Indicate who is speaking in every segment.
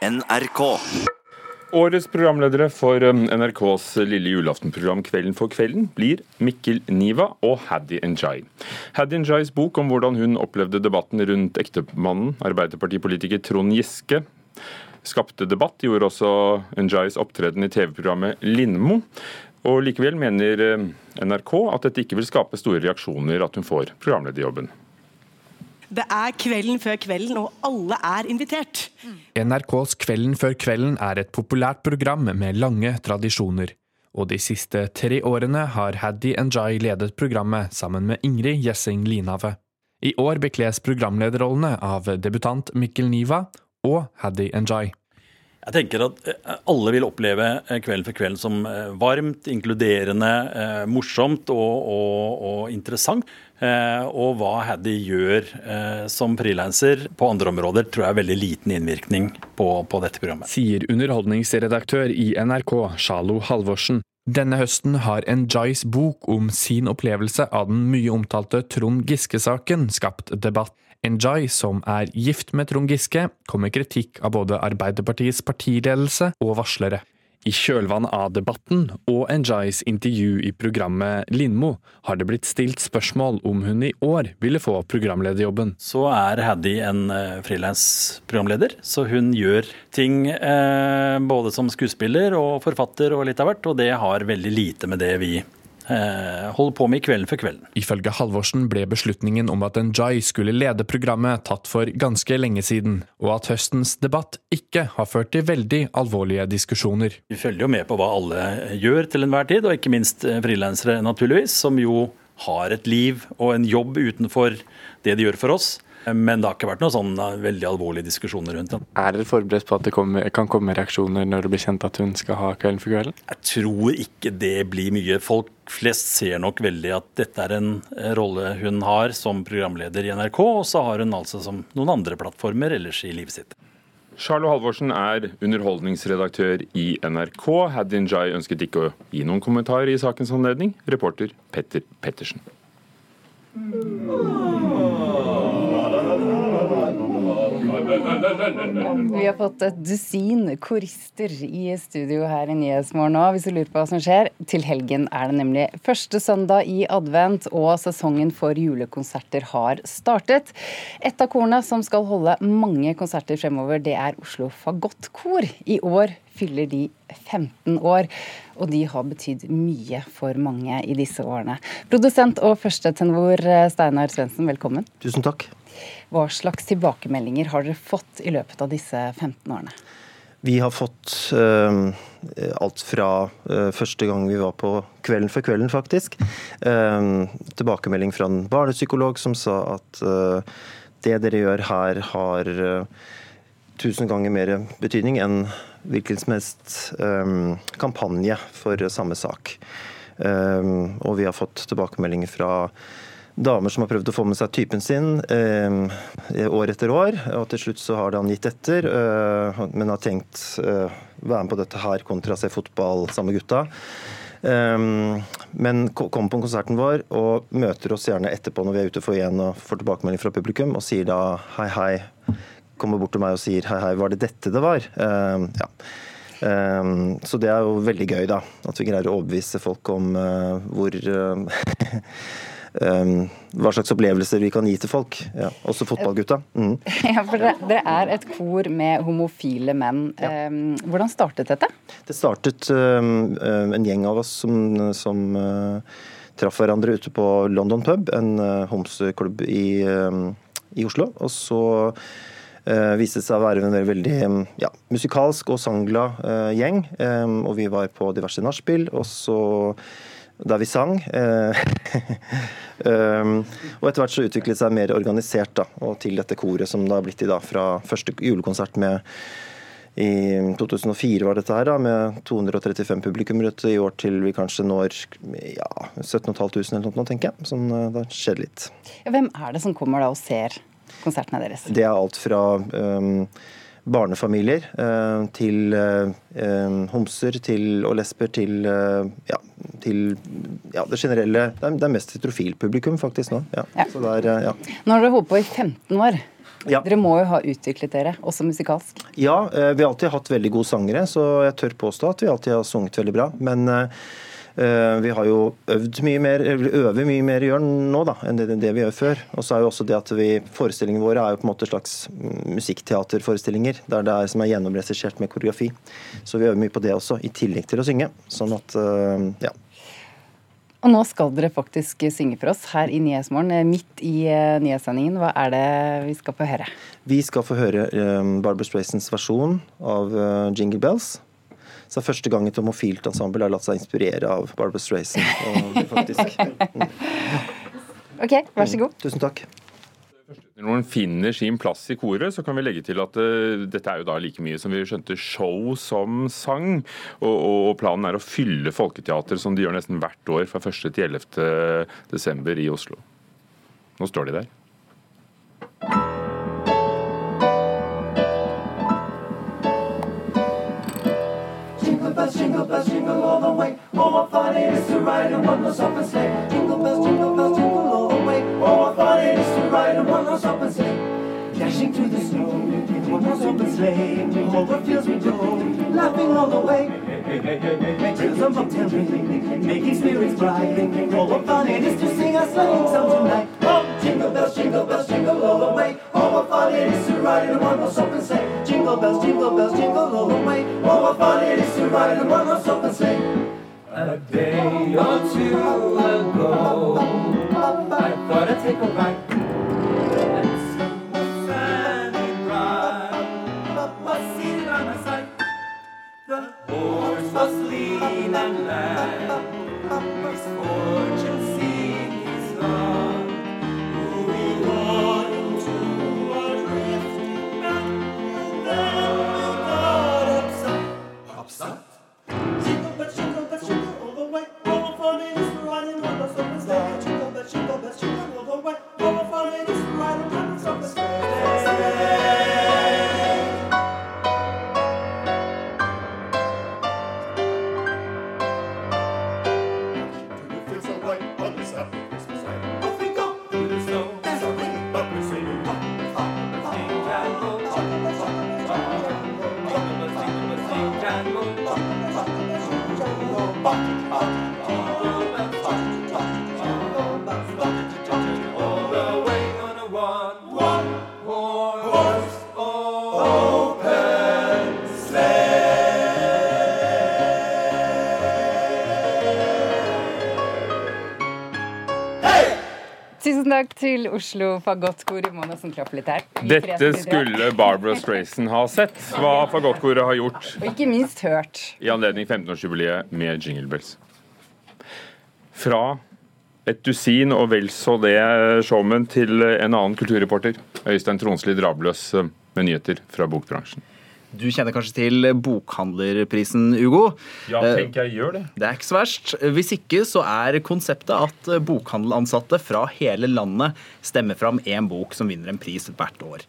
Speaker 1: NRK.
Speaker 2: Årets programledere for um, NRKs lille julaftenprogram Kvelden for kvelden blir Mikkel Niva og Haddy Njay. Haddy Njay's bok om hvordan hun opplevde debatten rundt ektemannen, Arbeiderpartipolitiker Trond Giske, skapte debatt, gjorde også Njay's opptreden i TV-programmet Lindmo. Og Likevel mener um, NRK at dette ikke vil skape store reaksjoner at hun får programlederjobben.
Speaker 3: Det er kvelden før kvelden, og alle er invitert.
Speaker 4: NRKs Kvelden før kvelden er et populært program med lange tradisjoner. Og de siste tre årene har Haddy Njay ledet programmet sammen med Ingrid Gjessing Linave. I år bekles programlederrollene av debutant Mikkel Niva og Haddy Njay.
Speaker 5: Jeg tenker at eh, alle vil oppleve eh, Kvelden for kvelden som eh, varmt, inkluderende, morsomt og, og, og interessant. Og hva Haddy gjør som frilanser på andre områder, tror jeg er veldig liten innvirkning på, på dette programmet.
Speaker 4: Sier underholdningsredaktør i NRK, Shalo Halvorsen. Denne høsten har Njais bok om sin opplevelse av den mye omtalte Trond Giske-saken skapt debatt. Njay, som er gift med Trond Giske, kom med kritikk av både Arbeiderpartiets partiledelse og varslere. I kjølvannet av debatten og Njais intervju i programmet Lindmo har det blitt stilt spørsmål om hun i år ville få programlederjobben.
Speaker 5: Så er Haddy en uh, frilansprogramleder, så hun gjør ting eh, både som skuespiller og forfatter og litt av hvert, og det har veldig lite med det vi Eh, holder på med i Kvelden for kvelden.
Speaker 4: Ifølge Halvorsen ble beslutningen om at Njay skulle lede programmet tatt for ganske lenge siden, og at høstens debatt ikke har ført til veldig alvorlige diskusjoner.
Speaker 5: Vi følger jo med på hva alle gjør til enhver tid, og ikke minst eh, frilansere, naturligvis, som jo har et liv og en jobb utenfor det de gjør for oss. Men det har ikke vært noen sånn eh, veldig alvorlige diskusjoner rundt den.
Speaker 6: Er dere forberedt på at det kommer, kan komme reaksjoner når det blir kjent at hun skal ha Kvelden for kvelden?
Speaker 5: Jeg tror ikke det blir mye. Folk flest ser nok veldig at dette er en eh, rolle hun har som programleder i NRK, og så har hun altså som noen andre plattformer ellers i livet sitt.
Speaker 2: Charlo Halvorsen er underholdningsredaktør i NRK. Haddin Jai ønsket ikke å gi noen kommentar i sakens anledning. Reporter Petter Pettersen.
Speaker 7: Vi har fått et dusin korister i studio her i Nyhetsmorgen nå, hvis du lurer på hva som skjer. Til helgen er det nemlig første søndag i advent, og sesongen for julekonserter har startet. Et av korene som skal holde mange konserter fremover, det er Oslo Fagottkor. I år fyller de 15 år, og de har betydd mye for mange i disse årene. Produsent og førstetenor Steinar Svendsen, velkommen.
Speaker 8: Tusen takk.
Speaker 7: Hva slags tilbakemeldinger har dere fått i løpet av disse 15 årene?
Speaker 8: Vi har fått uh, alt fra uh, første gang vi var på Kvelden for kvelden, faktisk. Uh, tilbakemelding fra en barnepsykolog som sa at det dere gjør her, har tusen ganger mer betydning enn hvilken som helst kampanje for samme sak. og vi har fått tilbakemeldinger fra damer som har prøvd å få med seg typen sin eh, år etter år. Og til slutt så har han gitt etter, eh, men har tenkt eh, være med på dette her kontra å se fotball sammen med gutta. Um, men kommer på konserten vår og møter oss gjerne etterpå når vi er ute for igjen og får tilbakemelding fra publikum, og sier da hei, hei. Kommer bort til meg og sier hei, hei, var det dette det var? Um, ja. Um, så det er jo veldig gøy, da. At vi greier å overbevise folk om uh, hvor uh, hva slags opplevelser vi kan gi til folk. Ja, også fotballgutta. Mm.
Speaker 7: Ja, for dere er et kor med homofile menn. Ja. Um, hvordan startet dette?
Speaker 8: Det startet um, en gjeng av oss som, som uh, traff hverandre ute på London pub, en uh, homseklubb i, um, i, Oslo. Og så uh, viste det seg å være en veldig ja, musikalsk og sangglad gjeng. Um, og vi var på diverse nachspiel. Og så da vi sang. Eh, um, og etter hvert så utviklet det seg mer organisert da, og til dette koret som det har blitt i da, fra første julekonsert med i 2004 var dette her, da, med 235 publikummere. I år til vi kanskje når ja, 17 eller noe, tenker jeg. Sånn, det skjer litt.
Speaker 7: Ja, hvem er det som kommer da og ser konsertene deres?
Speaker 8: Det er alt fra um, barnefamilier eh, til eh, homser til, og lesber til, eh, ja, til ja, det generelle Det er, det er mest heterofilpublikum faktisk nå. Ja. Er, ja.
Speaker 7: Nå har dere holdt på i 15 år.
Speaker 8: Ja.
Speaker 7: Dere må jo ha utviklet dere, også musikalsk.
Speaker 8: Ja, eh, vi har alltid hatt veldig gode sangere, så jeg tør påstå at vi alltid har sunget veldig bra. Men eh, eh, vi har jo øvd mye mer, øver mye mer i Jørn nå da, enn det, det vi gjør før. Og så er jo også det at vi, Forestillingene våre er jo på en måte slags musikkteaterforestillinger, der det er som er gjennomregissert med koreografi. Så vi øver mye på det også, i tillegg til å synge. Sånn at, eh, ja.
Speaker 7: Og nå skal dere faktisk synge for oss her i Nyhetsmorgen, eh, midt i eh, nyhetssendingen. Hva er det vi skal få høre?
Speaker 8: Vi skal få høre Barbara Straysons versjon av Jingle Bells. Så det er første gang et homofilt ensemble har latt seg inspirere av Barbara Strayson. Og, faktisk.
Speaker 7: Ok, vær så god.
Speaker 8: Tusen takk.
Speaker 2: Når man finner sin plass i koret, så kan vi legge til at uh, dette er jo da like mye som vi skjønte show som sang. Og, og, planen er å fylle Folketeater som de gjør nesten hvert år fra 1. til 11. desember i Oslo. Nå står de der.
Speaker 1: Bells, jingle bells, jingle all the way. Oh, what fun it is to ride in one horse open sleigh. Jingle bells, jingle bells, jingle all the way. Oh, what fun it is to ride in one horse open sleigh. Dashing through the snow in one horse open sleigh. Over fields we go, laughing all the way. Of mountain ring, making spirits bright. Oh, what fun it is to sing a sleighing song tonight. Oh, jingle bells, jingle bells, jingle all the way. Oh, what fun it is to ride in one horse open sleigh. Jingle bells, jingle bells, jingle all the way. Oh, what fun it is to ride in one horse open sleigh. A day or two ago, I thought I'd take a ride. The horse was lean and lank, his fortune seemed his own.
Speaker 7: Takk til Oslo Fagottkor. Vi må nesten klappe litt her.
Speaker 2: Dette skulle Barbara Strayson ha sett, hva Fagottkoret har gjort
Speaker 7: Og ikke minst hørt.
Speaker 2: i anledning 15-årsjubileet med Jingle Bells. Fra et dusin og vel så det showman til en annen kulturreporter. Øystein Tronsli Drabløs med nyheter fra bokbransjen.
Speaker 9: Du kjenner kanskje til bokhandlerprisen, Ugo?
Speaker 2: Ja,
Speaker 9: tenker
Speaker 2: tenk jeg gjør det.
Speaker 9: Det er ikke så verst. Hvis ikke så er konseptet at bokhandelansatte fra hele landet stemmer fram én bok som vinner en pris hvert år.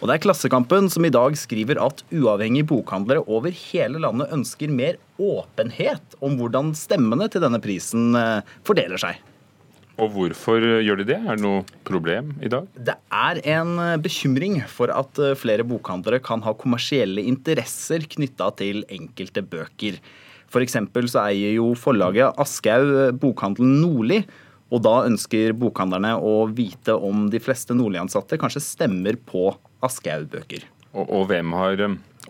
Speaker 9: Og det er Klassekampen som i dag skriver at uavhengige bokhandlere over hele landet ønsker mer åpenhet om hvordan stemmene til denne prisen eh, fordeler seg.
Speaker 2: Og hvorfor gjør de det? Er det noe problem i dag?
Speaker 9: Det er en eh, bekymring for at eh, flere bokhandlere kan ha kommersielle interesser knytta til enkelte bøker. F.eks. så eier jo forlaget Aschehoug eh, bokhandelen Nordli. Og da ønsker bokhandlerne å vite om de fleste Nordli-ansatte kanskje stemmer på Aschehoug-bøker.
Speaker 2: Og, og hvem har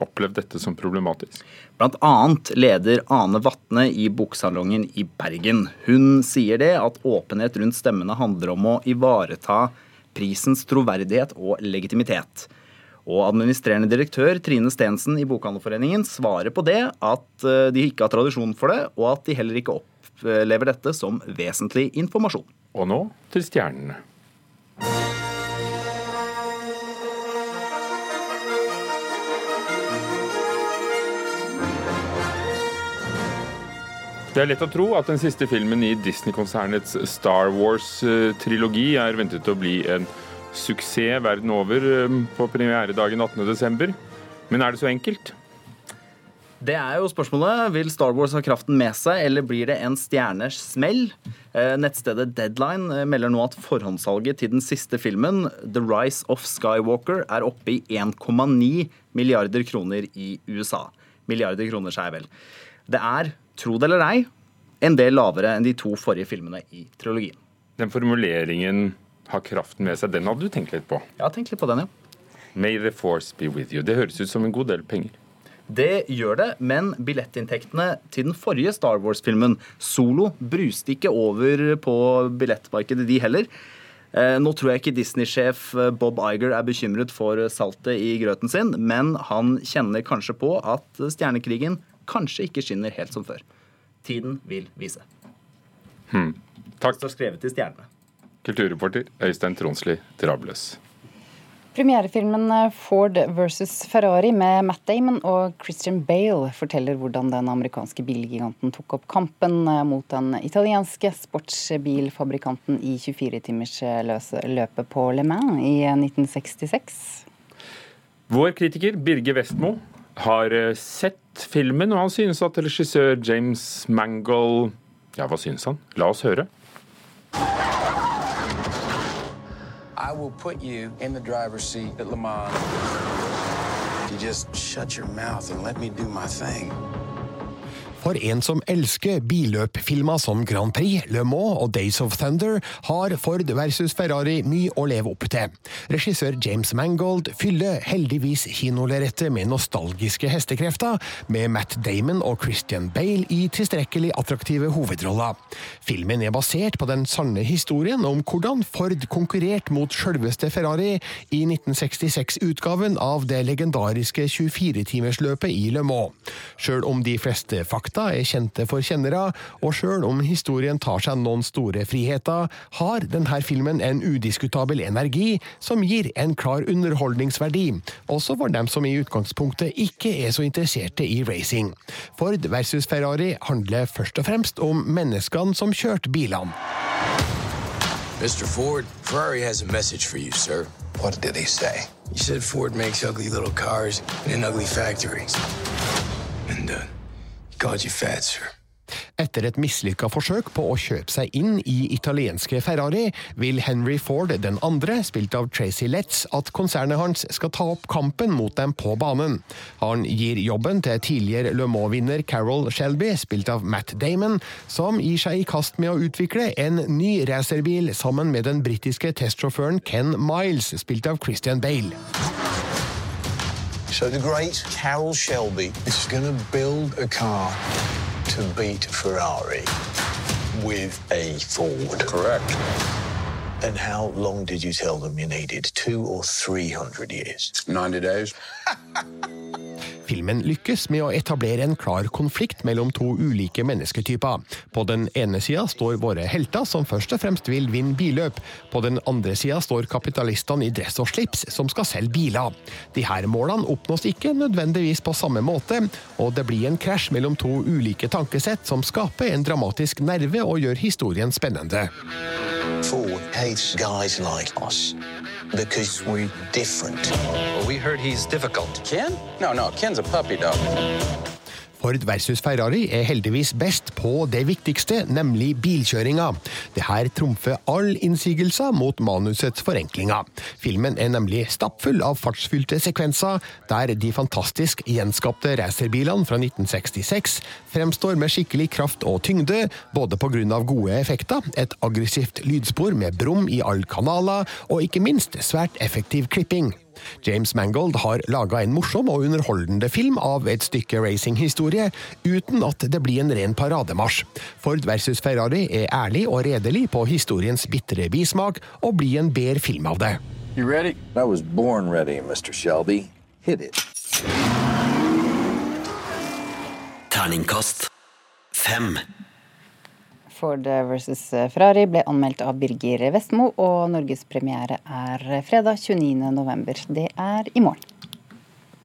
Speaker 2: opplevd dette som problematisk?
Speaker 9: Annet leder Ane Vatne i Boksalongen i Bergen. Hun sier det at åpenhet rundt stemmene handler om å ivareta prisens troverdighet og legitimitet. Og administrerende direktør Trine Stensen i Bokhandlerforeningen svarer på det at eh, de ikke har tradisjon for det, og at de heller ikke opplever dette som vesentlig informasjon.
Speaker 2: Og nå til stjernene. Det er lett å tro at den siste filmen i Disney-konsernets Star Wars-trilogi er ventet å bli en suksess verden over eh, på premieredagen 18.12. Men er det så enkelt?
Speaker 9: Det er jo spørsmålet. Vil Star Wars ha kraften med seg, eller blir det en stjerners smell? Eh, Nettstedet Deadline eh, melder nå at forhåndssalget til den siste filmen, The Rise of Skywalker, er oppe i 1,9 milliarder kroner i USA. Milliarder kroner, sier jeg vel. Det er, tro det eller ei, en del lavere enn de to forrige filmene i trilogien.
Speaker 2: Den formuleringen 'har kraften med seg', den hadde du tenkt litt på?
Speaker 9: Har tenkt litt på den, ja.
Speaker 2: May the force be with you. Det høres ut som en god del penger.
Speaker 9: Det gjør det, men billettinntektene til den forrige Star Wars-filmen, Solo, bruste ikke over på billettmarkedet, de heller. Eh, Nå tror jeg ikke Disney-sjef eh, Bob Iger er bekymret for saltet i grøten sin, men han kjenner kanskje på at stjernekrigen kanskje ikke skinner helt som før. Tiden vil vise.
Speaker 2: Takk.
Speaker 9: Det står skrevet i stjernene.
Speaker 2: Kulturreporter Øystein Tronsli Drabløs.
Speaker 7: Premierefilmen eh, Ford versus Ferrari med Matt Damon og Christian Bale forteller hvordan den amerikanske bilgiganten tok opp kampen eh, mot den italienske sportsbilfabrikanten i 24-timersløpet på Le Mans i 1966.
Speaker 2: Vår kritiker Birge Vestmo har eh, sett filmen, og han synes at regissør James Mangold Ja, hva synes han? La oss høre.
Speaker 10: I will put you in the driver's seat at Le Mans. You just shut your mouth and let me do my thing.
Speaker 11: For en som elsker billøpfilmer som Grand Prix, Le Mans og Days of Thunder, har Ford versus Ferrari mye å leve opp til. Regissør James Mangold fyller heldigvis kinolerretet med nostalgiske hestekrefter, med Matt Damon og Christian Bale i tilstrekkelig attraktive hovedroller. Filmen er basert på den sanne historien om hvordan Ford konkurrerte mot sjølveste Ferrari i 1966-utgaven av det legendariske 24-timersløpet i Le Mans. Sjøl om de fleste fakta er kjente for kjennere, og sjøl om historien tar seg noen store friheter, har denne filmen en udiskutabel energi som gir en klar underholdningsverdi, også for dem som i utgangspunktet ikke er så interesserte i racing. Ford versus Ferrari handler først og fremst om menneskene som kjørte bilene.
Speaker 10: Mr. Ford, Ferrari has a message for you, sir. What did he say? He said Ford makes ugly little cars in ugly factories. And uh,
Speaker 11: Etter et mislykka forsøk på å kjøpe seg inn i italienske Ferrari, vil Henry Ford den andre, spilt av Tracy Letts, at konsernet hans skal ta opp kampen mot dem på banen. Han gir jobben til tidligere Le Mans-vinner Carol Shelby, spilt av Matt Damon, som gir seg i kast med å utvikle en ny racerbil sammen med den britiske testsjåføren Ken Miles, spilt av Christian Bale.
Speaker 10: So the great Carol Shelby is going to build a car to beat Ferrari with a Ford. Correct. And how long did you tell them you needed? Two or three hundred years? 90 days.
Speaker 11: Filmen lykkes med å etablere en klar konflikt mellom to ulike mennesketyper. På den ene sida står våre helter, som først og fremst vil vinne billøp. På den andre sida står kapitalistene i dress og slips, som skal selge biler. De her målene oppnås ikke nødvendigvis på samme måte, og det blir en krasj mellom to ulike tankesett som skaper en dramatisk nerve og gjør historien spennende.
Speaker 10: Ford hates guys like us because we're different.
Speaker 12: Well, we heard he's difficult. Ken? No, no, Ken's a puppy dog.
Speaker 11: Ford versus Ferrari er heldigvis best på det viktigste, nemlig bilkjøringa. Det her trumfer all innsigelser mot manusets forenklinger. Filmen er nemlig stappfull av fartsfylte sekvenser, der de fantastisk gjenskapte racerbilene fra 1966 fremstår med skikkelig kraft og tyngde, både av gode effekter, et aggressivt lydspor med brum i alle kanaler, og ikke minst svært effektiv klipping. James Mangold har laga en morsom og underholdende film av et stykke racinghistorie, uten at det blir en ren parademarsj. Ford versus Ferrari er ærlig og redelig på historiens bitre bismak, og blir en bedre film av det.
Speaker 12: You ready?
Speaker 13: I was born ready, Mr. Shelby. Hit it.
Speaker 14: Terningkast fem.
Speaker 7: Ford versus Ferrari ble anmeldt av Birger Vestmo, og norgespremiere er fredag 29.11. Det er i morgen.